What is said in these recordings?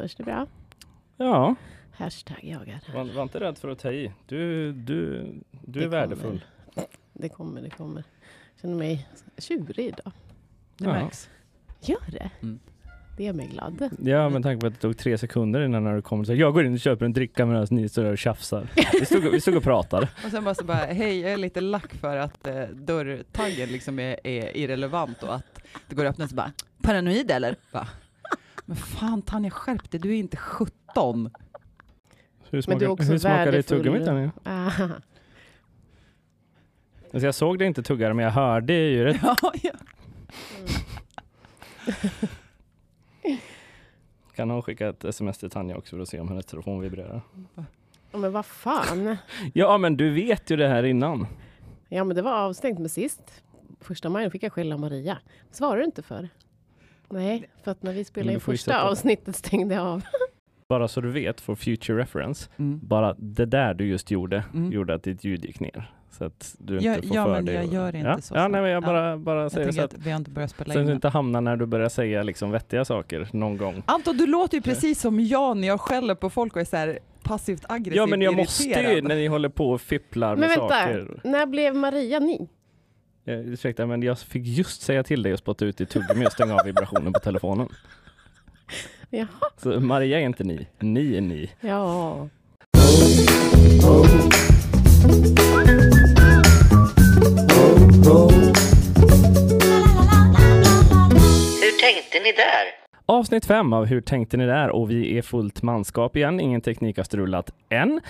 Hörs det bra? Ja, Hashtag jagar. var, var inte rädd för att ta i. Du, du, du är Det värdefull. kommer. Det kommer, det kommer. Jag känner mig tjurig idag. Det Ja. märks. Gör det? Mm. Det gör mig glad. Ja, med tanke på att det tog tre sekunder innan när du kom och sa jag går in och köper en dricka medan ni står där och tjafsar. Vi stod, vi stod och pratade. Och sen bara så bara, hej jag är lite lack för att eh, dörrtaggen liksom är, är irrelevant och att det går att öppna så bara, paranoid eller? Va? Men fan Tanja skärp dig, du är inte 17. Hur Men du är smakar, också hur smakar det tuggummit? Tanja? Alltså jag såg det inte tugga men jag hörde ju rätt. Ja, ja. Kan någon skicka ett sms till Tanja också för att se om hennes telefon vibrerar? Ja, Men vad fan. Ja, men du vet ju det här innan. Ja men det var avstängt med sist. Första maj fick jag skälla Maria. Svarar du inte för? Nej, för att när vi Men spelade du in första avsnittet stängde jag av. Bara så du vet, for future reference. Mm. Bara det där du just gjorde, Mm. gjorde att ditt ljud gick ner. Så att du Ja, inte får ja, för men dig jag att- gör inte ja? så Ja, nej, men jag Ja. bara, bara Jag säger så att att vi har inte börjat spela så att in. du än. inte hamnar när du börjar säga liksom vettiga saker någon gång. Anton, du låter ju precis som jag när jag skäller på folk och är så här passivt aggressivt Ja, men jag måste ju irriterad. när ni håller på och fipplar med Men vänta, saker. när blev Maria ni? Eh, ursäkta, men jag fick just säga till dig att spotta ut i tuggummi och stänga av vibrationen på telefonen. Jaha. Så Maria är inte ni, ni är ni. Ja. Hur tänkte ni där? Avsnitt fem av Hur tänkte ni där? Och vi är fullt manskap igen. Ingen teknik har strulat än.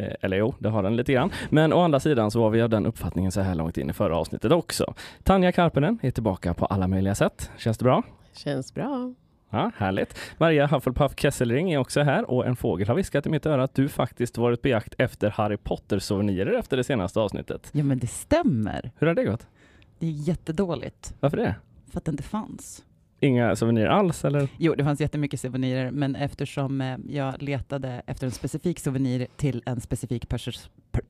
Eh, Eller jo, det har den lite grann. Men å andra sidan så var vi av den uppfattningen så här långt in i förra avsnittet också. Tanja Karpinen är tillbaka på alla möjliga sätt. Känns det bra? Känns bra. Ja, härligt. Maria Hufflepuff Kesselring är också här och en fågel har viskat i mitt öra att du faktiskt varit på jakt efter Harry Potter-souvenirer efter det senaste avsnittet. Ja, men det stämmer. Hur har det gått? Det är jättedåligt. Varför det? För att det inte fanns. Inga souvenirer alls eller? Jo, det fanns jättemycket souvenirer, men eftersom eh, jag letade efter en specifik souvenir till en specifik person... Per,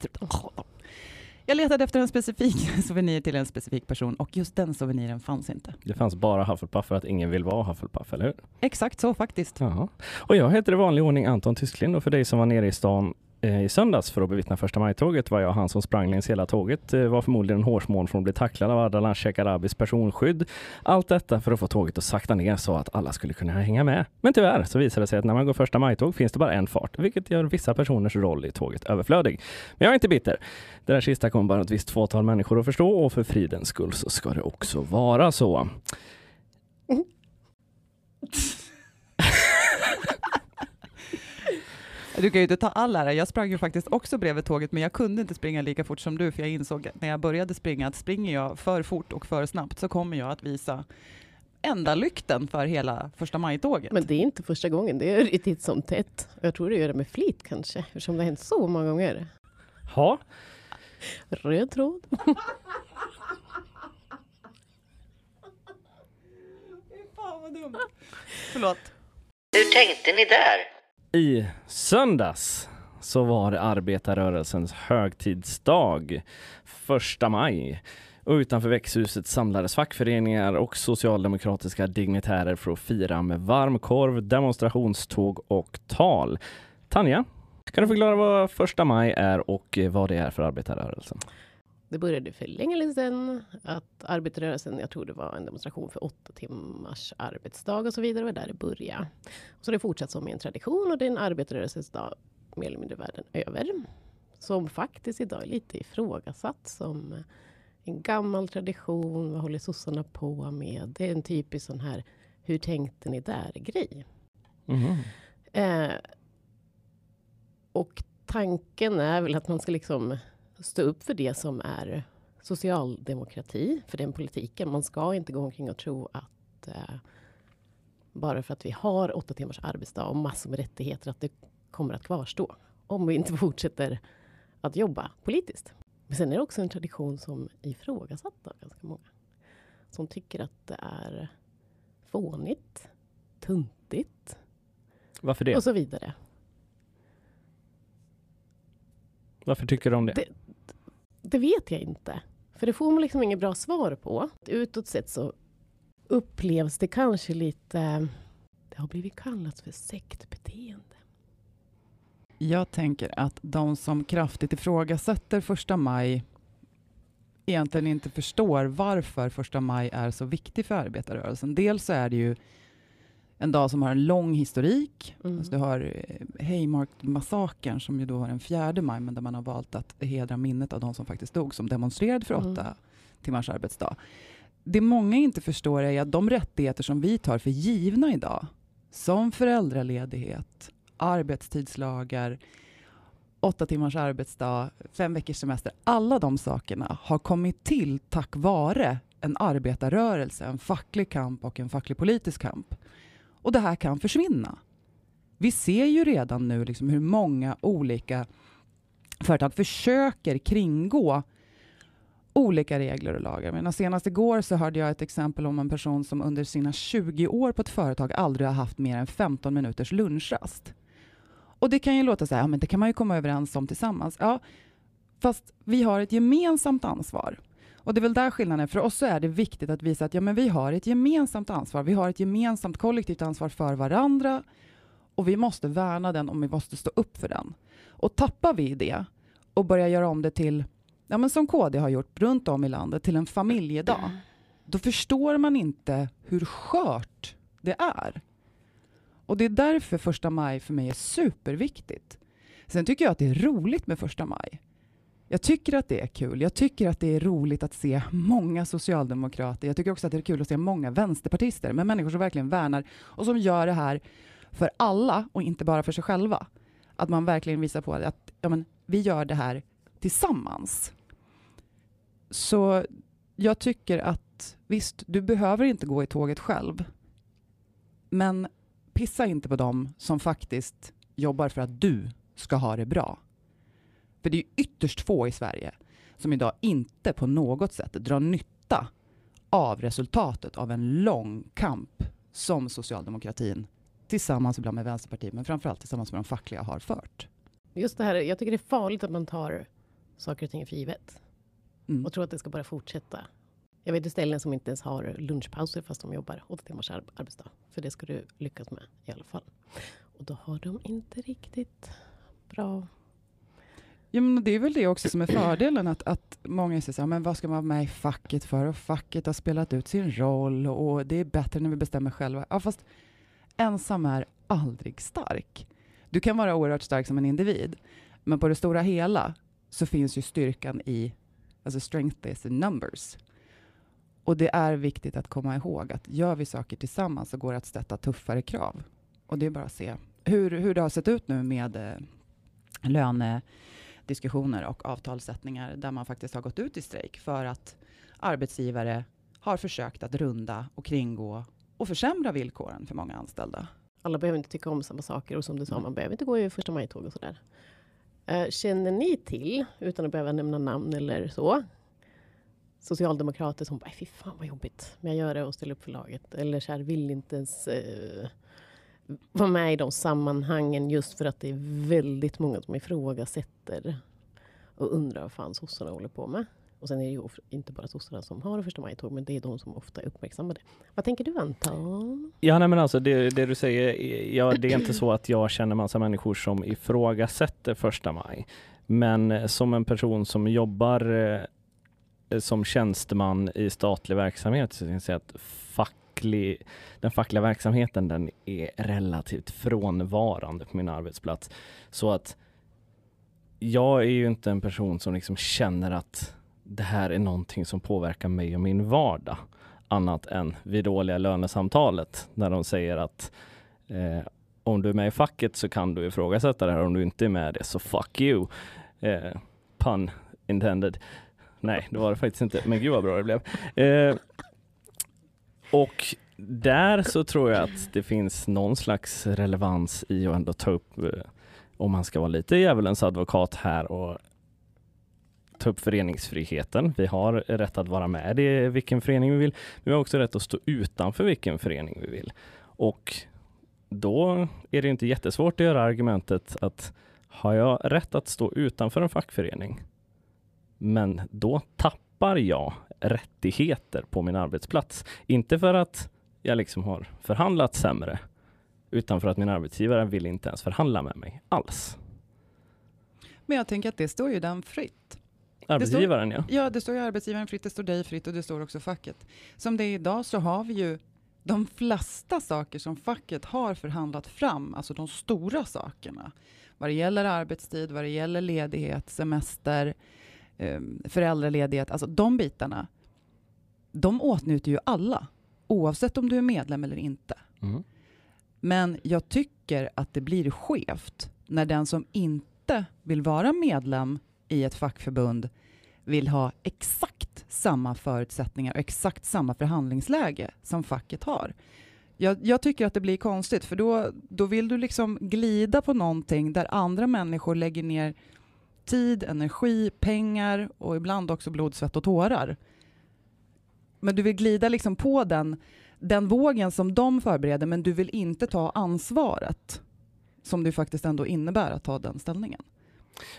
jag letade efter en specifik souvenir till en specifik person och just den souveniren fanns inte. Det fanns bara Hufflepuff för att ingen vill vara Hufflepuff, eller hur? Exakt så faktiskt. Ja. Och jag heter i vanlig ordning Anton Tysklind och för dig som var nere i stan Eh, i söndags för att bevittna första maj-tåget var jag han som sprang längs hela tåget. Eh, var förmodligen en hårsmån från att bli tacklad av Ardalan Shekarabis personskydd. Allt detta för att få tåget att sakta ner så att alla skulle kunna hänga med. Men tyvärr så visade det sig att när man går första maj-tåg finns det bara en fart, vilket gör vissa personers roll i tåget överflödig. Men jag är inte bitter. Det där sista kommer bara ett visst fåtal människor att förstå och för fridens skull så ska det också vara så. Mm. Du kan ju inte ta all ära. Jag sprang ju faktiskt också bredvid tåget, men jag kunde inte springa lika fort som du, för jag insåg när jag började springa att springer jag för fort och för snabbt så kommer jag att visa enda lykten för hela första maj-tåget. Men det är inte första gången. Det är ju titt som tätt. Jag tror du gör det med flit kanske. Eftersom det har hänt så många gånger. Ja, Röd tråd. Fan vad dumt. Förlåt. Hur tänkte ni där? I söndags så var det arbetarrörelsens högtidsdag, första maj. Och utanför växthuset samlades fackföreningar och socialdemokratiska dignitärer för att fira med varmkorv, demonstrationståg och tal. Tanja, kan du förklara vad första maj är och vad det är för arbetarrörelsen? Det började för länge sedan att arbetarrörelsen, jag tror det var en demonstration för åtta timmars arbetsdag och så vidare, var där det började. Och så har det fortsatt som en tradition och det är en arbetarrörelsens dag mer eller mindre världen över. Som faktiskt idag är lite ifrågasatt som en gammal tradition. Vad håller sossarna på med? Det är en typisk sån här, hur tänkte ni där-grej. Mhm. Eh, och tanken är väl att man ska liksom stå upp för det som är socialdemokrati, för den politiken. Man ska inte gå omkring och tro att eh, bara för att vi har åtta timmars arbetsdag och massor med rättigheter att det kommer att kvarstå om vi inte fortsätter att jobba politiskt. Men sen är det också en tradition som ifrågasatt av ganska många. Som tycker att det är fånigt, tuntigt Varför det? och så vidare. Varför tycker om det? Det- det vet jag inte. För det får man liksom inget bra svar på. Utåt sett så upplevs det kanske lite Det har blivit kallat för sektbeteende. Jag tänker att de som kraftigt ifrågasätter första maj egentligen inte förstår varför första maj är så viktig för arbetarrörelsen. Dels så är det ju en dag som har en lång historik. Mm. Alltså du har eh, Haymarket-massakern som ju då var den 4 maj, men där man har valt att hedra minnet av de som faktiskt dog, som demonstrerade för Mm. åtta timmars arbetsdag. Det många inte förstår är att de rättigheter som vi tar för givna idag, som föräldraledighet, arbetstidslagar, åtta timmars arbetsdag, fem veckors semester, alla de sakerna har kommit till tack vare en arbetarrörelse, en facklig kamp och en facklig politisk kamp. Och det här kan försvinna. Vi ser ju redan nu liksom hur många olika företag försöker kringgå olika regler och lagar. Men senast igår så hörde jag ett exempel om en person som under sina 20 år på ett företag aldrig har haft mer än 15 minuters lunchrast. Och det kan ju låta så här, ja, men det kan man ju komma överens om tillsammans. Ja, fast vi har ett gemensamt ansvar. Och det är väl där skillnaden är. För oss så är det viktigt att visa att ja, men vi har ett gemensamt ansvar. Vi har ett gemensamt kollektivt ansvar för varandra och vi måste värna den och vi måste stå upp för den. Och tappar vi det och börjar göra om det till, ja, men som KD har gjort runt om i landet, till en familjedag, då förstår man inte hur skört det är. Och det är därför första maj för mig är superviktigt. Sen tycker jag att det är roligt med första maj. Jag tycker att det är kul. Jag tycker att det är roligt att se många socialdemokrater. Jag tycker också att det är kul att se många vänsterpartister, men människor som verkligen värnar och som gör det här för alla och inte bara för sig själva. Att man verkligen visar på att ja, men, vi gör det här tillsammans. Så jag tycker att visst, du behöver inte gå i tåget själv. Men pissa inte på dem som faktiskt jobbar för att du ska ha det bra. För det är ytterst få i Sverige som idag inte på något sätt drar nytta av resultatet av en lång kamp som socialdemokratin tillsammans ibland med Vänsterpartiet, men framförallt tillsammans med de fackliga har fört. Just det här, jag tycker det är farligt att man tar saker och ting för givet. Mm. Och tror att det ska bara fortsätta. Jag vet ju ställen som inte ens har lunchpauser fast de jobbar åtta timmars ar- arbetsdag. För det ska du lyckas med i alla fall. Och då har de inte riktigt bra... Ja, men det är väl det också som är fördelen, att, att många säger så här, men vad ska man vara med i facket för? Och facket har spelat ut sin roll och det är bättre när vi bestämmer själva. Ja, fast ensam är aldrig stark. Du kan vara oerhört stark som en individ, men på det stora hela så finns ju styrkan i, alltså strength is in numbers. Och det är viktigt att komma ihåg att gör vi saker tillsammans så går det att sätta tuffare krav. Och det är bara att se hur, hur det har sett ut nu med eh, lönediskussioner och avtalssättningar där man faktiskt har gått ut i strejk för att arbetsgivare har försökt att runda och kringgå och försämra villkoren för många anställda. Alla behöver inte tycka om samma saker och som du sa, Nej. man behöver inte gå i första maj-tåg och sådär. Eh, känner ni till, utan att behöva nämna namn eller så, socialdemokrater som bara, fy fan vad jobbigt, men jag gör det och ställer upp för laget. Eller så här, vill inte ens eh, vara med i de sammanhangen just för att det är väldigt många som ifrågasätter och undrar vad fan sossarna håller på med. Och sen är det ju inte bara sossarna som har första maj-tåg, men det är de som ofta är uppmärksammade. Vad tänker du Anton? Ja, nej, men alltså det, det du säger, ja, det är inte så att jag känner massa människor som ifrågasätter första maj. Men eh, som en person som jobbar eh, eh, som tjänsteman i statlig verksamhet så kan jag säga att facklig, den fackliga verksamheten den är relativt frånvarande på min arbetsplats. Så att jag är ju inte en person som liksom känner att det här är någonting som påverkar mig och min vardag annat än vid dåliga lönesamtalet när de säger att eh, om du är med i facket så kan du ifrågasätta det här. Om du inte är med det så fuck you. Eh, pun intended. Nej, det var det faktiskt inte. Men gud vad bra det blev. Eh, och där så tror jag att det finns någon slags relevans i att ändå ta upp, eh, om man ska vara lite djävulens advokat här och ta upp föreningsfriheten. Vi har rätt att vara med i vilken förening vi vill. Vi har också rätt att stå utanför vilken förening vi vill. Och då är det inte jättesvårt att göra argumentet att har jag rätt att stå utanför en fackförening, men då tappar jag rättigheter på min arbetsplats. Inte för att jag liksom har förhandlat sämre, utan för att min arbetsgivare vill inte ens förhandla med mig alls. Men jag tänker att det står ju den fritt. Arbetsgivaren ja. Ja, det står ju arbetsgivaren fritt, det står dig fritt och det står också facket. Som det är idag så har vi ju de flesta saker som facket har förhandlat fram, alltså de stora sakerna, vad det gäller arbetstid, vad det gäller ledighet, semester, eh, föräldraledighet, alltså de bitarna, de åtnjuter ju alla, oavsett om du är medlem eller inte. Mm. Men jag tycker att det blir skevt när den som inte vill vara medlem i ett fackförbund vill ha exakt samma förutsättningar och exakt samma förhandlingsläge som facket har. Jag, jag, tycker att det blir konstigt, för då, då vill du liksom glida på någonting där andra människor lägger ner tid, energi, pengar och ibland också blod, svett och tårar. Men du vill glida liksom på den, den vågen som de förbereder, men du vill inte ta ansvaret som det faktiskt ändå innebär att ta den ställningen.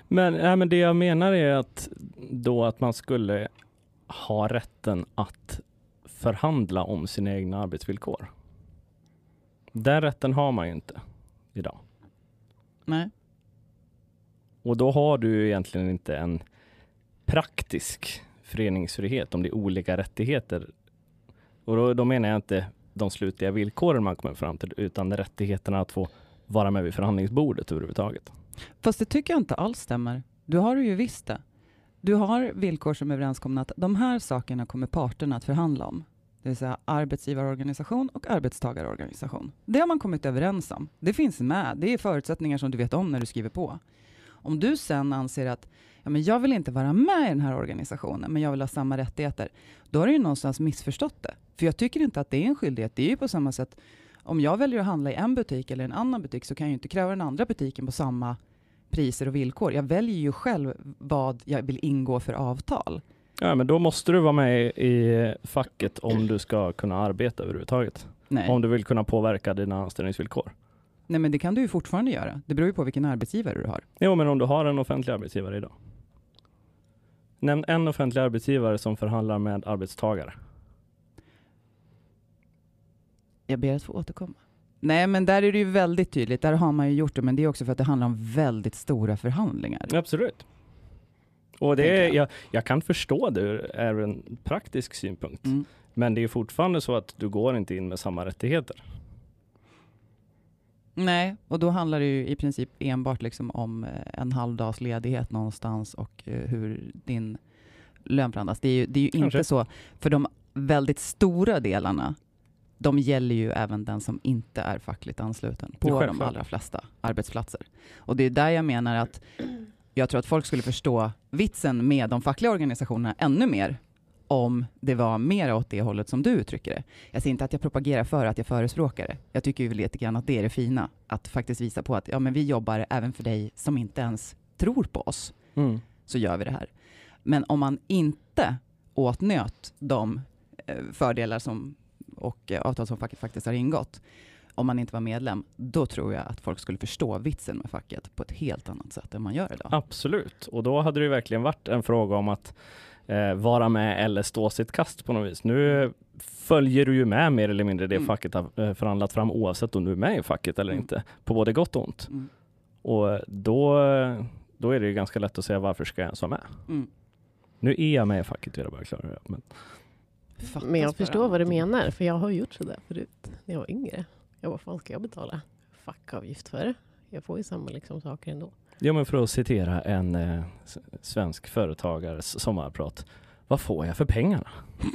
Men, nej, men det jag menar är att då att man skulle ha rätten att förhandla om sina egna arbetsvillkor. Den rätten har man ju inte idag. Nej. Och då har du egentligen inte en praktisk föreningsfrihet om det är olika rättigheter. Och då, då menar jag inte de slutliga villkoren man kommer fram till, utan rättigheterna att få vara med vid förhandlingsbordet överhuvudtaget. Fast det tycker jag inte alls stämmer. Du har ju visst det. Du har villkor som är överenskomna att de här sakerna kommer parterna att förhandla om. Det vill säga arbetsgivarorganisation och arbetstagarorganisation. Det har man kommit överens om. Det finns med. Det är förutsättningar som du vet om när du skriver på. Om du sen anser att ja, men jag vill inte vara med i den här organisationen, men jag vill ha samma rättigheter, då har du ju någonstans missförstått det. För jag tycker inte att det är en skyldighet. Det är ju på samma sätt, om jag väljer att handla i en butik eller en annan butik, så kan jag ju inte kräva den andra butiken på samma priser och villkor. Jag väljer ju själv vad jag vill ingå för avtal. Ja, men då måste du vara med i facket om du ska kunna arbeta överhuvudtaget. Nej. Om du vill kunna påverka dina anställningsvillkor. Nej, men det kan du ju fortfarande göra. Det beror ju på vilken arbetsgivare du har. Jo, men om du har en offentlig arbetsgivare idag. Nämn en offentlig arbetsgivare som förhandlar med arbetstagare. Jag ber att få återkomma. Nej, men där är det ju väldigt tydligt. Där har man ju gjort det, men det är också för att det handlar om väldigt stora förhandlingar. Absolut. Och det är, jag. jag, jag kan förstå det ur en praktisk synpunkt. Mm. Men det är fortfarande så att du går inte in med samma rättigheter. Nej, och då handlar det ju i princip enbart liksom om eh, en halv dags ledighet någonstans och eh, hur din lön förhandlas. Det är ju, det är ju inte så, för de väldigt stora delarna, de gäller ju även den som inte är fackligt ansluten på de allra flesta arbetsplatser. Och det är där jag menar att jag tror att folk skulle förstå vitsen med de fackliga organisationerna ännu mer om det var mer åt det hållet som du uttrycker det. Jag säger inte att jag propagerar för att jag förespråkar det. Jag tycker ju lite grann att det är det fina, att faktiskt visa på att ja, men vi jobbar även för dig som inte ens tror på oss, Mm. så gör vi det här. Men om man inte åtnjöt de eh, fördelar som, och eh, avtal som facket faktiskt har ingått, om man inte var medlem, då tror jag att folk skulle förstå vitsen med facket på ett helt annat sätt än man gör idag. Absolut, och då hade det verkligen varit en fråga om att eh, vara med eller stå sitt kast på något vis. Nu följer du ju med mer eller mindre det Mm. facket har eh, förhandlat fram oavsett om du är med i facket eller Mm. inte, på både gott och ont. Mm. Och då, då är det ju ganska lätt att säga varför ska jag ens vara med? Mm. Nu är jag med i facket, vill jag bara klara det. Men, Men jag bara förstår vad du annat. menar, för jag har gjort sådär förut när jag var yngre. Jag vad fan ska jag betala fackavgift för? Jag får ju samma liksom saker ändå. Ja, men för att citera en eh, svensk företagares sommarprat. Vad får jag för pengarna?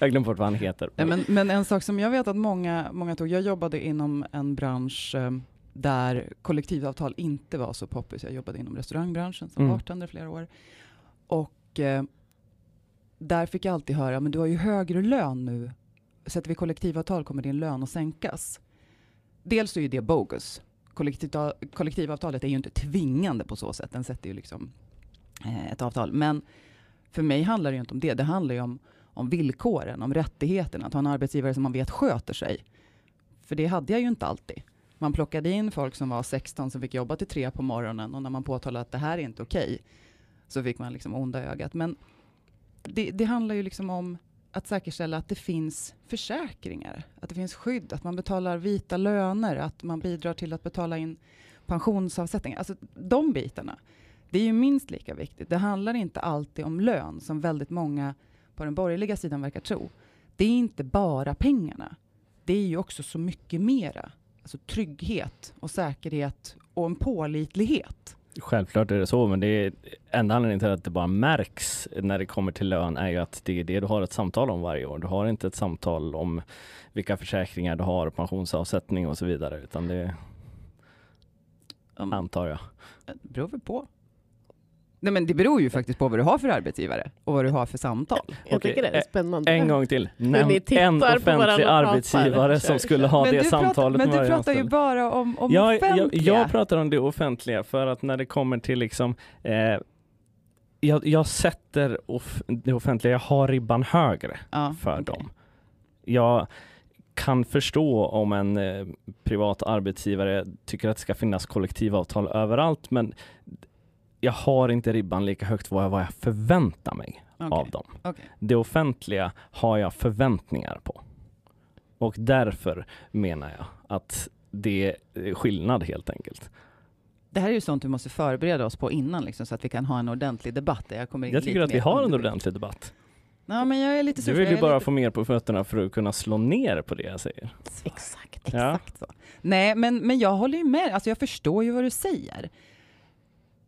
jag glömde bort vad han heter. Men, men en sak som jag vet att många, många tog, jag jobbade inom en bransch eh, där kollektivavtal inte var så poppis. Jag jobbade inom restaurangbranschen som Mm. bartender flera år. Och eh, där fick jag alltid höra, men du har ju högre lön nu. Sätter vi kollektivavtal kommer din lön att sänkas. Dels är ju det bogus. Kollektivavtalet är ju inte tvingande på så sätt. Den sätter ju liksom eh, ett avtal. Men för mig handlar det ju inte om det. Det handlar ju om om villkoren, om rättigheterna, att ha en arbetsgivare som man vet sköter sig. För det hade jag ju inte alltid. Man plockade in folk som var 16 som fick jobba till tre på morgonen och när man påtalade att det här är inte okej så fick man liksom onda ögat. Men det, det handlar ju liksom om att säkerställa att det finns försäkringar, att det finns skydd, att man betalar vita löner, att man bidrar till att betala in pensionsavsättningar. Alltså de bitarna. Det är ju minst lika viktigt. Det handlar inte alltid om lön, som väldigt många på den borgerliga sidan verkar tro. Det är inte bara pengarna. Det är ju också så mycket mera. Alltså trygghet och säkerhet och en pålitlighet. Självklart är det så, men det är enda anledningen till att det bara märks när det kommer till lön är ju att det är det du har ett samtal om varje år. Du har inte ett samtal om vilka försäkringar du har, pensionsavsättning och så vidare, utan det Um, antar jag. det beror väl på. Nej, men det beror ju faktiskt på vad du har för arbetsgivare och vad du har för samtal. Jag Okej, tycker det är spännande. En gång till. Nämn en offentlig arbetsgivare som skulle ha men det pratar, samtalet men du pratar ju bara om, om jag, offentliga. jag, jag pratar om det offentliga för att när det kommer till liksom eh, jag, jag sätter off, det offentliga, jag har ribban högre ja, för okej. dem. Jag kan förstå om en eh, privat arbetsgivare tycker att det ska finnas kollektivavtal överallt, men jag har inte ribban lika högt vad jag, vad jag förväntar mig Okej, av dem. okej. Det offentliga har jag förväntningar på. Och därför menar jag att det är skillnad helt enkelt. Det här är ju sånt vi måste förbereda oss på innan, liksom, så att vi kan ha en ordentlig debatt. Jag, kommer Jag tycker att vi har en ordentlig debatt. Ja, men jag är lite Du vill ju bara lite... få mer på fötterna för att kunna slå ner på det jag säger. Exakt. Ja. Exakt så. Nej, men, men jag håller ju med. Alltså jag förstår ju vad du säger.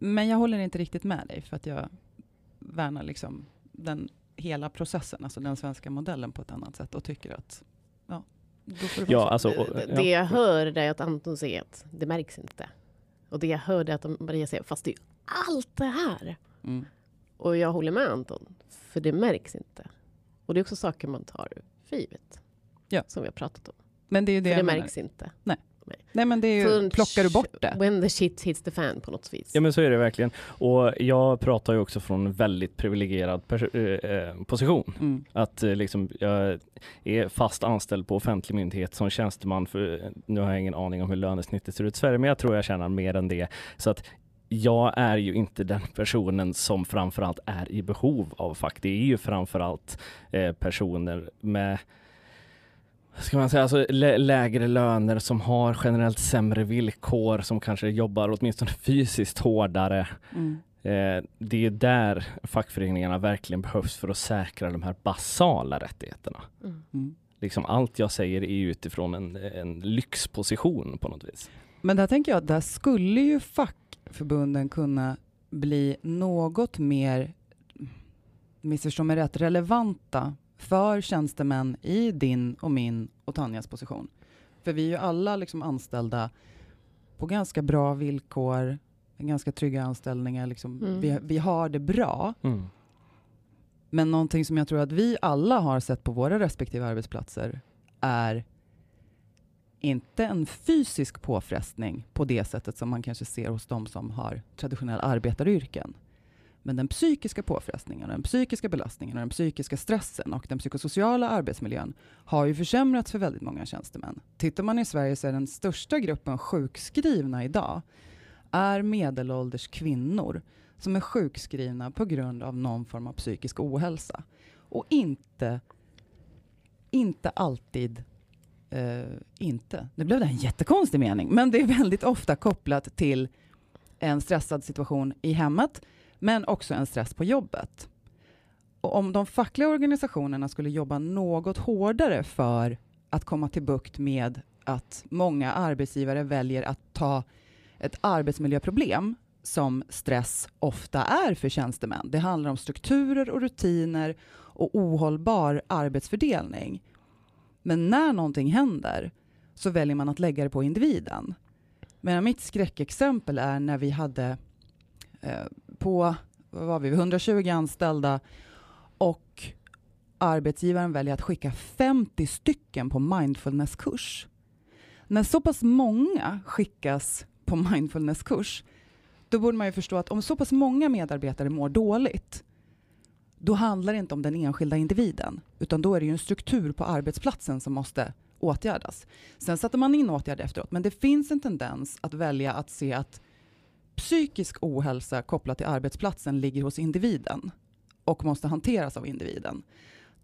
Men jag håller inte riktigt med dig för att jag värnar liksom den hela processen, alltså den svenska modellen på ett annat sätt och tycker att ja, då Ja, så. alltså, och- Det- ja. Det jag hör är att Anton säger att det märks inte. Och det jag hörde att Maria säger, fast det är ju allt det här. Mm. Och jag håller med Anton, för det märks inte. Och det är också saker man tar för givet. Ja. Som vi har pratat om. Men det är ju det, För det märks inte. Nej, men det är ju, plockar du bort det? When the shit hits the fan på något vis. Ja men så är det verkligen. Och jag pratar ju också från en väldigt privilegierad eh, eh, position. Mm. Att eh, liksom, jag är fast anställd på offentlig myndighet som tjänsteman. För, nu har jag ingen aning om hur lönesnittet ser ut i Sverige, men jag tror jag tjänar mer än det. Så att jag är ju inte den personen som framförallt är i behov av fack. Det är ju framförallt eh, personer med ska man säga, alltså lä- lägre löner som har generellt sämre villkor, som kanske jobbar åtminstone fysiskt hårdare. Mm. Eh, det är där fackföreningarna verkligen behövs för att säkra de här basala rättigheterna. Mm. Mm. Liksom allt jag säger är utifrån en, en lyxposition på något vis. Men där tänker jag att där skulle ju fackförbunden kunna bli något mer, missförstå mig rätt, relevanta för tjänstemän i din och min och Tanjas position. För vi är ju alla liksom anställda på ganska bra villkor, ganska trygga anställningar. Liksom. Mm. Vi, vi har det bra. Men någonting som jag tror att vi alla har sett på våra respektive arbetsplatser är inte en fysisk påfrestning på det sättet som man kanske ser hos de som har traditionella arbetaryrken. Men den psykiska påfrestningen, den psykiska belastningen, och den psykiska stressen och den psykosociala arbetsmiljön har ju försämrats för väldigt många tjänstemän. Tittar man i Sverige så är den största gruppen sjukskrivna idag är medelålders kvinnor som är sjukskrivna på grund av någon form av psykisk ohälsa. Och inte, inte alltid eh, inte. Nu blev det en jättekonstig mening, men det är väldigt ofta kopplat till en stressad situation i hemmet, men också en stress på jobbet. Och om de fackliga organisationerna skulle jobba något hårdare för att komma till bukt med att många arbetsgivare väljer att ta ett arbetsmiljöproblem som stress ofta är för tjänstemän. Det handlar om strukturer och rutiner och ohållbar arbetsfördelning. Men när någonting händer så väljer man att lägga det på individen. Men mitt skräckexempel är när vi hade eh, på vad var vi, 120 anställda och arbetsgivaren väljer att skicka 50 stycken på mindfulnesskurs. När så pass många skickas på mindfulnesskurs, då borde man ju förstå att om så pass många medarbetare mår dåligt, då handlar det inte om den enskilda individen, utan då är det ju en struktur på arbetsplatsen som måste åtgärdas. Sen sätter man in åtgärder efteråt, men det finns en tendens att välja att se att psykisk ohälsa kopplat till arbetsplatsen ligger hos individen och måste hanteras av individen.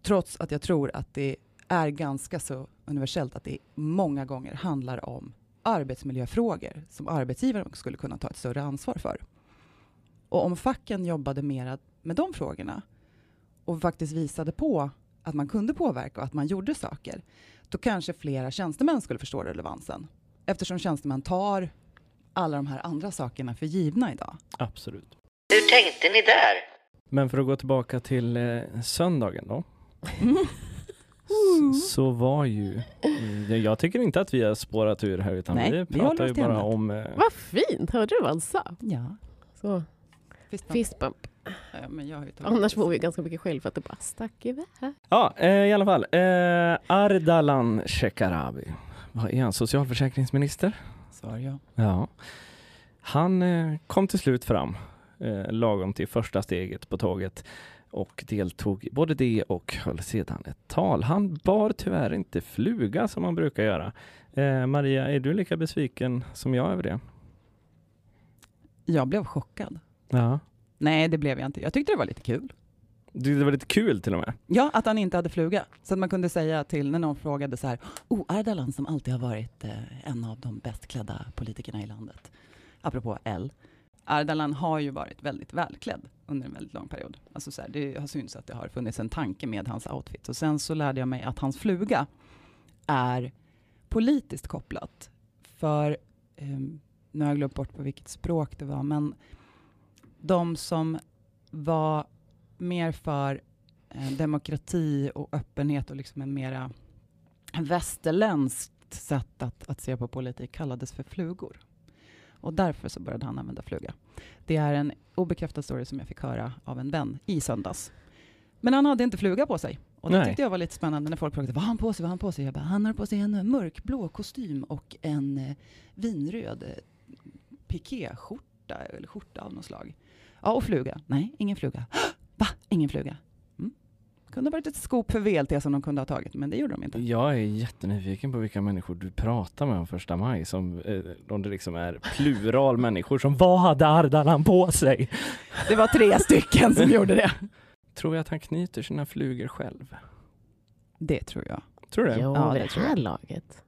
Trots att jag tror att det är ganska så universellt att det många gånger handlar om arbetsmiljöfrågor som arbetsgivaren skulle kunna ta ett större ansvar för. Och om facken jobbade mer med de frågorna och faktiskt visade på att man kunde påverka och att man gjorde saker, då kanske flera tjänstemän skulle förstå relevansen. Eftersom tjänstemän tar alla de här andra sakerna för givna idag. Absolut. Hur tänkte ni där? Men för att gå tillbaka till eh, söndagen då. s- Så var ju, mm, jag tycker inte att vi har spårat ur här utan Nej, vi vi pratar ju oss till bara om eh, Vad fint! Hörde du vad han sa? Ja. Så, fist bump. Ja, men jag har ju tagit- Annars får vi ganska mycket skäll för att det bara stack iväg. Ja, eh, i alla fall. Eh, Ardalan Shekarabi. Vad är han? Socialförsäkringsminister? Svar ja. Ja. Han eh, kom till slut fram eh, lagom till första steget på tåget och deltog i både det och höll sedan ett tal. Han bar tyvärr inte fluga som man brukar göra. Eh, Maria, är du lika besviken som jag över det? Jag blev chockad. Ja. Nej, det blev jag inte. Jag tyckte det var lite kul. Det var lite kul till och med. Ja, att han inte hade fluga. Så att man kunde säga till när någon frågade så här, oh, Ardalan som alltid har varit eh, en av de bäst klädda politikerna i landet. Apropå L. Ardalan har ju varit väldigt välklädd under en väldigt lång period. Alltså så här, det har synts att det har funnits en tanke med hans outfit. Och sen så lärde jag mig att hans fluga är politiskt kopplat. För, eh, nu har jag glömt bort på vilket språk det var, men de som var mer för eh, demokrati och öppenhet och liksom en mera västerländskt sätt att, att se på politik kallades för flugor. Och därför så började han använda fluga. Det är en obekräftad story som jag fick höra av en vän i söndags. Men han hade inte fluga på sig. Och det Nej. tyckte jag var lite spännande när folk frågade vad har han på sig, vad har han på sig? Jag bara, han har på sig en mörkblå kostym och en eh, vinröd eh, pikéskjorta, eller skjorta av något slag. Ja, och fluga. Nej, ingen fluga. Ingen fluga? Mm. Kunde varit ett skop för VLT som de kunde ha tagit, men det gjorde de inte. Jag är jättenyfiken på vilka människor du pratar med om första maj. Som, eh, om det liksom är plural människor som Vad hade Ardalan på sig? Det var tre stycken som gjorde det. Tror jag att han knyter sina flugor själv? Det tror jag. Tror du det? Ja, det det tror här jag. laget.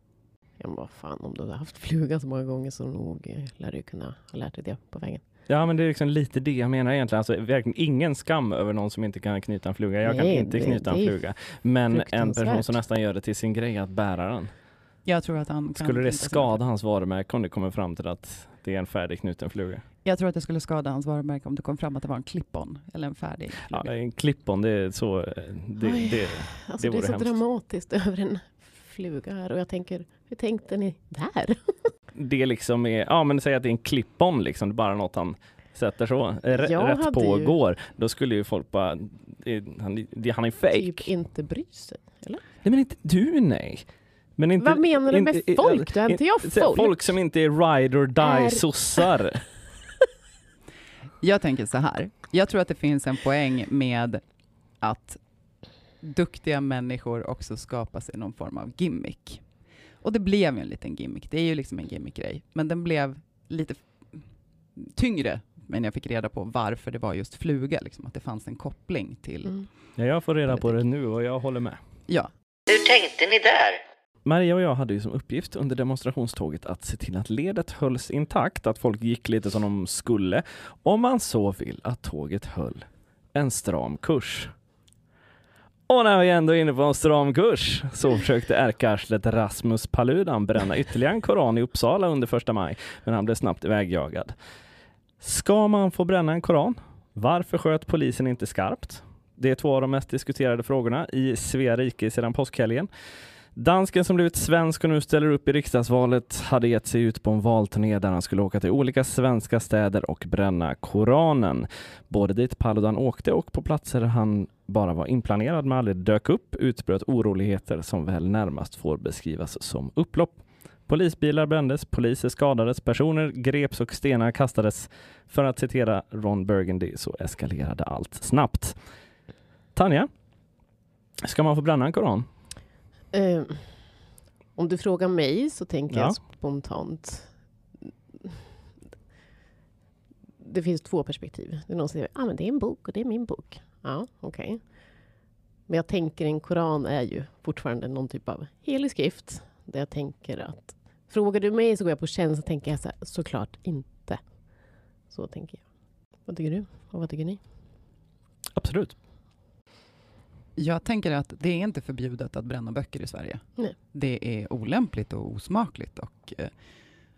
Ja, men vad fan, om du har haft fluga så många gånger så nog eh, lär du kunna ha lärt dig det på vägen. Ja men det är liksom lite det jag menar egentligen. Alltså, verkligen ingen skam över någon som inte kan knyta en fluga. Jag kan Nej, inte det- knyta det en fluga. Men en person som nästan gör det till sin grej att bära den. Jag tror att han kan Skulle det skada hans varumärke om det kommer fram till att det är en färdigknuten fluga? Jag tror att det skulle skada hans varumärke om det kom fram att det var en clip-on eller en färdig Ja, fluga. en klippon, det är så... eh, Det, Oj. det, Alltså, Det det, är så hemskt. dramatiskt över en fluga här och jag tänker, hur tänkte ni där? det liksom är... Ja men säg att det är en klippon liksom. Det är bara något han sätter så. Jag rätt på ju- går. Då skulle ju folk bara... det- Han, han är fake. Typ inte bry sig. Nej men inte du nej. Men inte, Vad menar du inte- med i- folk? Då är inte jag folk. Folk som inte är ride or die Är- sossar. Jag tänker så här. Jag tror att det finns en poäng med att duktiga människor också skapar sig någon form av gimmick. Och det blev ju en liten gimmick. Det är ju liksom en gimmickgrej. Men den blev lite tyngre men jag fick reda på varför det var just fluga, liksom, att det fanns en koppling till... Mm. Ja, jag får reda på det nu och jag håller med. Ja, Hur tänkte ni där? Maria och jag hade ju som uppgift under demonstrationståget att se till att ledet hölls intakt, att folk gick lite som de skulle, om man så vill att tåget höll en stram kurs. Och när vi ändå är inne på en stram kurs så försökte ärkearslet Rasmus Paludan bränna ytterligare en koran i Uppsala under första maj, men han blev snabbt ivägjagad. Ska man få bränna en koran? Varför sköt polisen inte skarpt? Det är två av de mest diskuterade frågorna i Svea rike sedan påskhelgen. Dansken som blivit svensk och nu ställer upp i riksdagsvalet hade gett sig ut på en valturné där han skulle åka till olika svenska städer och bränna Koranen. Både dit Paludan åkte och på platser han bara var inplanerad men aldrig dök upp utbröt oroligheter som väl närmast får beskrivas som upplopp. Polisbilar brändes, poliser skadades, personer greps och stenar kastades. För att citera Ron Burgundy så eskalerade allt snabbt. Tanja, ska man få bränna en koran? Eh, om du frågar mig så tänker Ja. jag spontant. Det finns två perspektiv. Det är någon som säger ah, men det är en bok och det är min bok. Ja, okej. Men jag tänker en koran är ju fortfarande någon typ av helig skrift. Där jag tänker att frågar du mig så går jag på känsla tänker jag så här, såklart inte. Så tänker jag. Vad tycker du? Och vad tycker ni? Absolut. Jag tänker att det är inte förbjudet att bränna böcker i Sverige. Nej. Det är olämpligt och osmakligt och eh,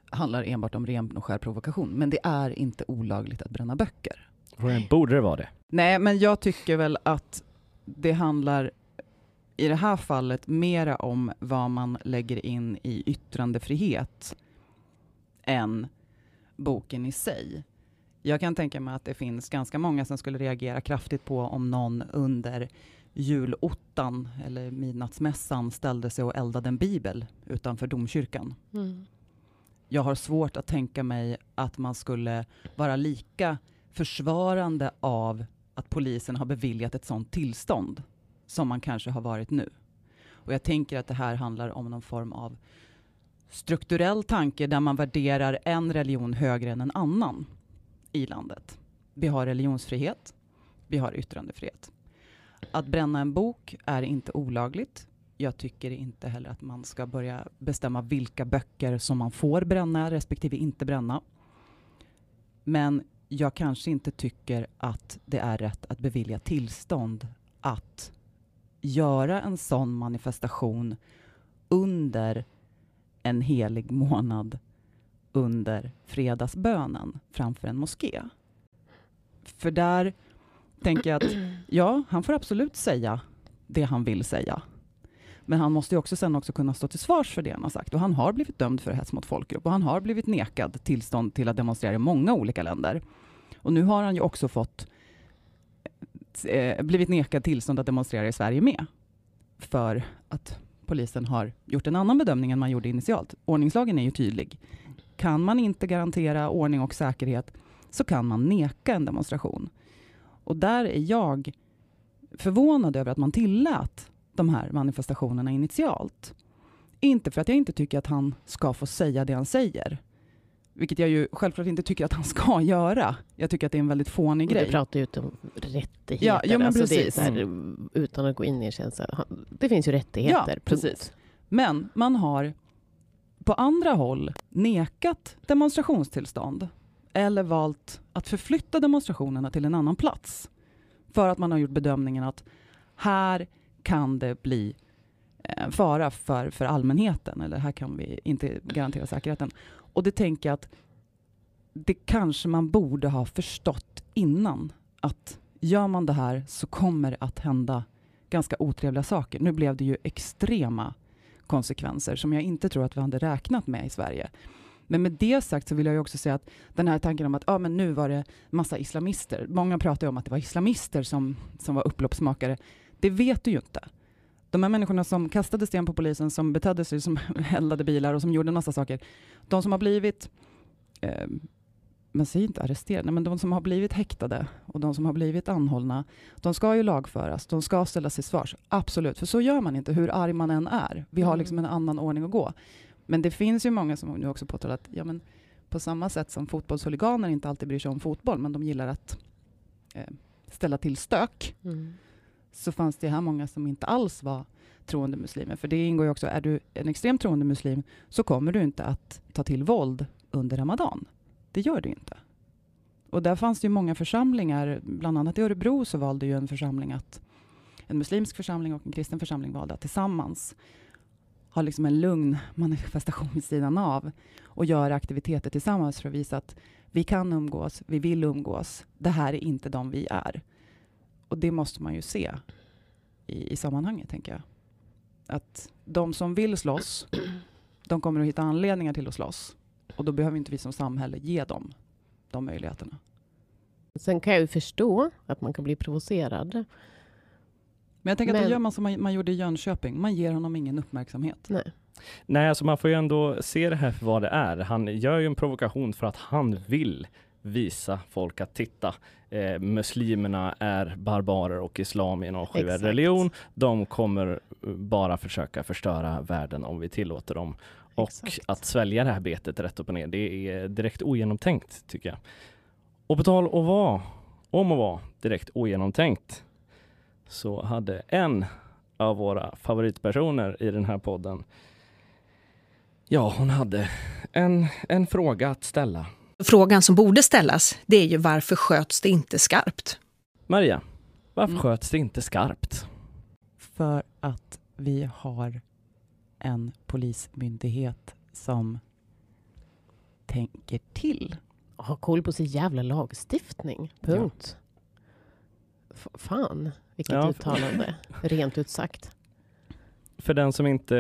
handlar enbart om ren och skär provokation. Men det är inte olagligt att bränna böcker. Borde det vara det? Nej, men jag tycker väl att det handlar i det här fallet mera om vad man lägger in i yttrandefrihet än boken i sig. Jag kan tänka mig att det finns ganska många som skulle reagera kraftigt på om någon under julottan eller midnattsmässan ställde sig och eldade en bibel utanför domkyrkan. Mm. Jag har svårt att tänka mig att man skulle vara lika försvarande av att polisen har beviljat ett sådant tillstånd som man kanske har varit nu. Och jag tänker att det här handlar om någon form av strukturell tanke där man värderar en religion högre än en annan i landet. Vi har religionsfrihet, vi har yttrandefrihet. Att bränna en bok är inte olagligt. Jag tycker inte heller att man ska börja bestämma vilka böcker som man får bränna respektive inte bränna. Men jag kanske inte tycker att det är rätt att bevilja tillstånd att göra en sån manifestation under en helig månad under fredagsbönen framför en moské. För där tänker jag att ja, han får absolut säga det han vill säga. Men han måste ju också sen också kunna stå till svars för det han har sagt. Och han har blivit dömd för hets mot folkgrupp och han har blivit nekad tillstånd till att demonstrera i många olika länder. Och nu har han ju också fått eh, blivit nekad tillstånd att demonstrera i Sverige med. För att polisen har gjort en annan bedömning än man gjorde initialt. Ordningslagen är ju tydlig. Kan man inte garantera ordning och säkerhet så kan man neka en demonstration. Och där är jag förvånad över att man tillät de här manifestationerna initialt. Inte för att jag inte tycker att han ska få säga det han säger. Vilket jag ju självklart inte tycker att han ska göra. Jag tycker att det är en väldigt fånig Du grej. pratar ju om rättigheter. Ja, ja, men alltså precis. här, utan att gå in i en känsla. Han- Det finns ju rättigheter. Ja, precis. Men man har på andra håll nekat demonstrationstillstånd eller valt att förflytta demonstrationerna till en annan plats. För att man har gjort bedömningen att här kan det bli eh, fara för, för allmänheten eller här kan vi inte garantera säkerheten. Och det tänker jag att det kanske man borde ha förstått innan att gör man det här så kommer det att hända ganska otrevliga saker. Nu blev det ju extrema konsekvenser som jag inte tror att vi hade räknat med i Sverige. Men med det sagt så vill jag ju också säga att den här tanken om att ah, men nu var det massa islamister. Många pratar ju om att det var islamister som, som var upploppsmakare. Det vet du ju inte. De här människorna som kastade sten på polisen, som betedde sig, som eldade bilar och som gjorde en massa saker. De som har blivit, eh, man säger inte arresterade, men de som har blivit häktade och de som har blivit anhållna, de ska ju lagföras, de ska ställas till svars. Absolut, för så gör man inte hur arg man än är. Vi har Mm. liksom en annan ordning att gå. Men det finns ju många som nu också påtalar att ja, men på samma sätt som fotbollshuliganer inte alltid bryr sig om fotboll, men de gillar att eh, ställa till stök, Mm. så fanns det här många som inte alls var troende muslimer. För det ingår ju också, är du en extremt troende muslim så kommer du inte att ta till våld under ramadan. Det gör du inte. Och där fanns det ju många församlingar, bland annat i Örebro så valde ju en församling att en muslimsk församling och en kristen församling valde att tillsammans ha liksom en lugn manifestation vid sidan av och göra aktiviteter tillsammans för att visa att vi kan umgås, vi vill umgås. Det här är inte de vi är. Och det måste man ju se i, i sammanhanget, tänker jag. Att de som vill slåss, de kommer att hitta anledningar till att slåss. Och då behöver inte vi som samhälle ge dem de möjligheterna. Sen kan jag ju förstå att man kan bli provocerad. Men jag tänker att Men- då gör man som man, man gjorde i Jönköping. Man ger honom ingen uppmärksamhet. Nej. Nej, alltså man får ju ändå se det här för vad det är. Han gör ju en provokation för att han vill visa folk att titta, eh, muslimerna är barbarer och islam är en avskyvärd Exakt. religion. De kommer bara försöka förstöra världen om vi tillåter dem. Och Exakt. att svälja det här betet rätt upp och ner, det är direkt ogenomtänkt tycker jag. Och på tal om att vara, om att vara direkt ogenomtänkt, så hade en av våra favoritpersoner i den här podden, ja, hon hade en, en fråga att ställa. Frågan som borde ställas, det är ju varför sköts det inte skarpt? Maria, varför Mm. sköts det inte skarpt? För att vi har en polismyndighet som tänker till. Ha koll på sin jävla lagstiftning. Punkt. F- fan, vilket Ja. uttalande. Rent ut sagt. För den som inte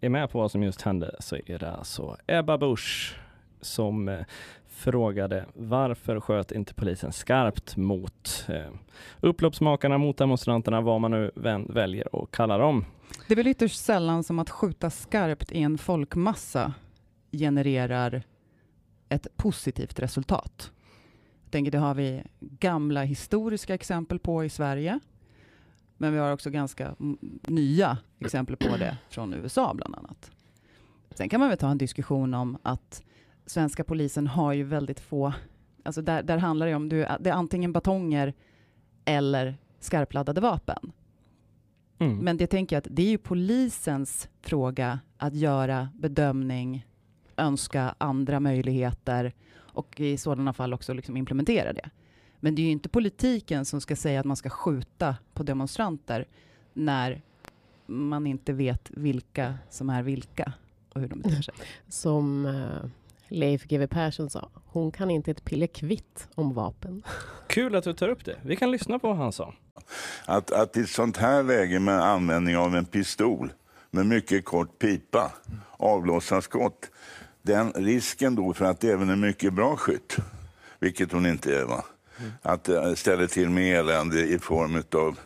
är med på vad som just hände så är det alltså Ebba Busch som eh, frågade varför sköt inte polisen skarpt mot eh, upploppsmakarna, mot demonstranterna, vad man nu väljer att kalla dem. Det är väl ytterst sällan som att skjuta skarpt i en folkmassa genererar ett positivt resultat. Tänker det har vi gamla historiska exempel på i Sverige. Men vi har också ganska nya exempel på det från USA bland annat. Sen kan man väl ta en diskussion om att svenska polisen har ju väldigt få, alltså där, där handlar det om, du, det är antingen batonger eller skarpladdade vapen. Mm. Men det tänker jag att det är ju polisens fråga att göra bedömning, önska andra möjligheter och i sådana fall också liksom implementera det. Men det är ju inte politiken som ska säga att man ska skjuta på demonstranter när man inte vet vilka som är vilka och hur de beter sig. Som eh, Leif GW Persson sa, hon kan inte ett pille kvitt om vapen. Kul att du tar upp det. Vi kan lyssna på vad han sa. Att, att i ett sånt här läge med användning av en pistol med mycket kort pipa, avlossa skott, den risken då för att även en mycket bra skytt, vilket hon inte är, va? att eh, ställa till med elände i form av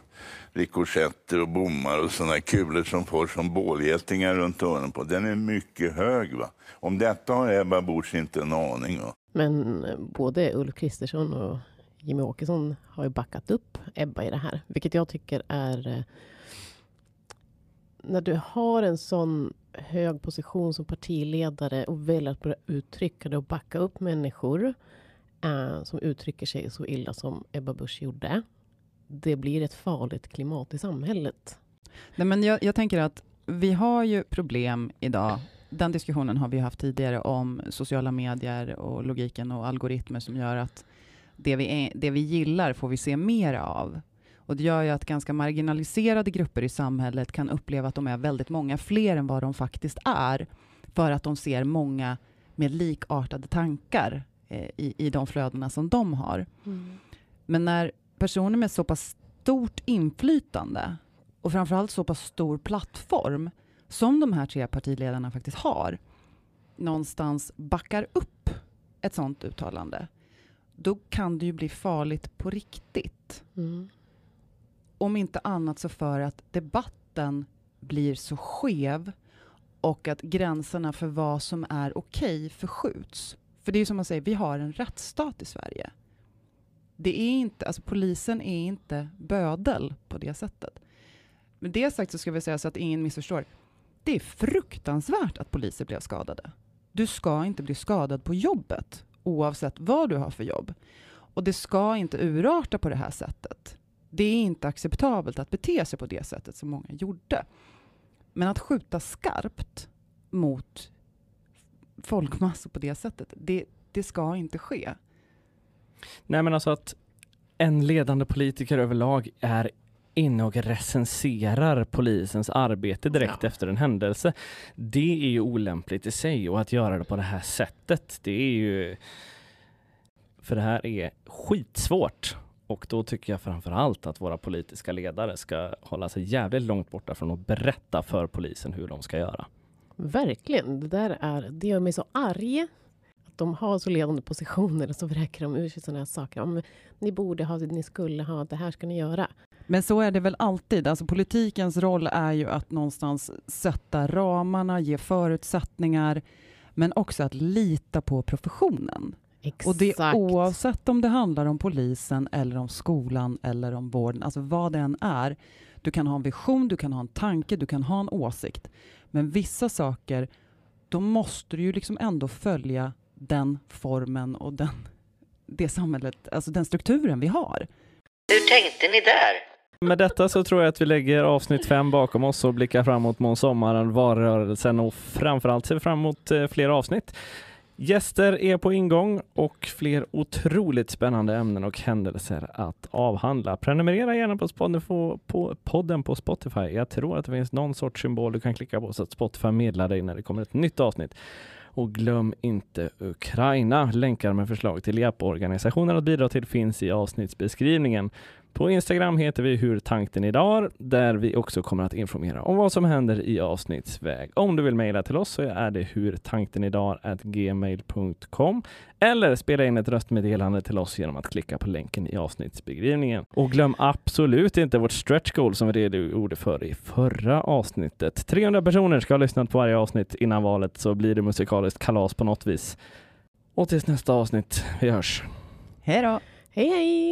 rikoschetter och bommar och sådana kulor som får som bålgetingar runt öronen på, den är mycket hög. Va? Om detta har Ebba Busch inte en aning. Va? Men eh, både Ulf Kristersson och Jimmy Åkesson har ju backat upp Ebba i det här. Vilket jag tycker är... Eh, när du har en sån hög position som partiledare och väljer att börja uttrycka det och backa upp människor eh, som uttrycker sig så illa som Ebba Busch gjorde. Det blir ett farligt klimat i samhället. Nej, men jag, jag tänker att vi har ju problem idag. Den diskussionen har vi haft tidigare om sociala medier och logiken och algoritmer som gör att det vi, är, det vi gillar får vi se mer av. Och det gör ju att ganska marginaliserade grupper i samhället kan uppleva att de är väldigt många fler än vad de faktiskt är, för att de ser många med likartade tankar eh, i, i de flödena som de har. Men när personer med så pass stort inflytande och framförallt så pass stor plattform som de här tre partiledarna faktiskt har, någonstans backar upp ett sådant uttalande, då kan det ju bli farligt på riktigt. Mm. Om inte annat så för att debatten blir så skev och att gränserna för vad som är okej förskjuts. För det är ju som man säger, vi har en rättsstat i Sverige. Det är inte, alltså polisen är inte bödel på det sättet. Med det sagt så ska vi säga så att ingen missförstår. Det är fruktansvärt att poliser blev skadade. Du ska inte bli skadad på jobbet, oavsett vad du har för jobb. Och det ska inte urarta på det här sättet. Det är inte acceptabelt att bete sig på det sättet som många gjorde. Men att skjuta skarpt mot folkmassor på det sättet, det, det ska inte ske. Nej men alltså att en ledande politiker överlag är inne och recenserar polisens arbete direkt Ja. efter en händelse. Det är ju olämpligt i sig och att göra det på det här sättet, det är ju... För det här är skitsvårt. Och då tycker jag framför allt att våra politiska ledare ska hålla sig jävligt långt borta från att berätta för polisen hur de ska göra. Verkligen. Det där är, det gör mig så arg. Att de har så ledande positioner och så vräker de ur sig sådana här saker. Om ni borde ha, ni skulle ha, det här ska ni göra. Men så är det väl alltid. Alltså politikens roll är ju att någonstans sätta ramarna, ge förutsättningar, men också att lita på professionen. Exakt. Och det är oavsett om det handlar om polisen eller om skolan eller om vården, alltså vad det än är. Du kan ha en vision, du kan ha en tanke, du kan ha en åsikt. Men vissa saker, då måste du ju liksom ändå följa den formen och den, det samhället, alltså den strukturen vi har. Hur tänkte ni där? Med detta så tror jag att vi lägger avsnitt fem bakom oss och blickar framåt mot sommaren, valrörelsen och framförallt ser fram emot eh, fler avsnitt. Gäster är på ingång och fler otroligt spännande ämnen och händelser att avhandla. Prenumerera gärna på, på podden på Spotify. Jag tror att det finns någon sorts symbol du kan klicka på så att Spotify meddelar dig när det kommer ett nytt avsnitt. Och glöm inte Ukraina. Länkar med förslag till hjälporganisationer att bidra till finns i avsnittsbeskrivningen. På Instagram heter vi Hur tanken idag, där vi också kommer att informera om vad som händer i avsnittsväg. Om du vill mejla till oss så är det hurtankenidag.gmail.com eller spela in ett röstmeddelande till oss genom att klicka på länken i avsnittsbeskrivningen. Och glöm absolut inte vårt stretch goal som vi redogjorde för i förra avsnittet. 300 personer ska ha lyssnat på varje avsnitt innan valet så blir det musikaliskt kalas på något vis. Och tills nästa avsnitt, vi hörs. Hej då! Hej hej!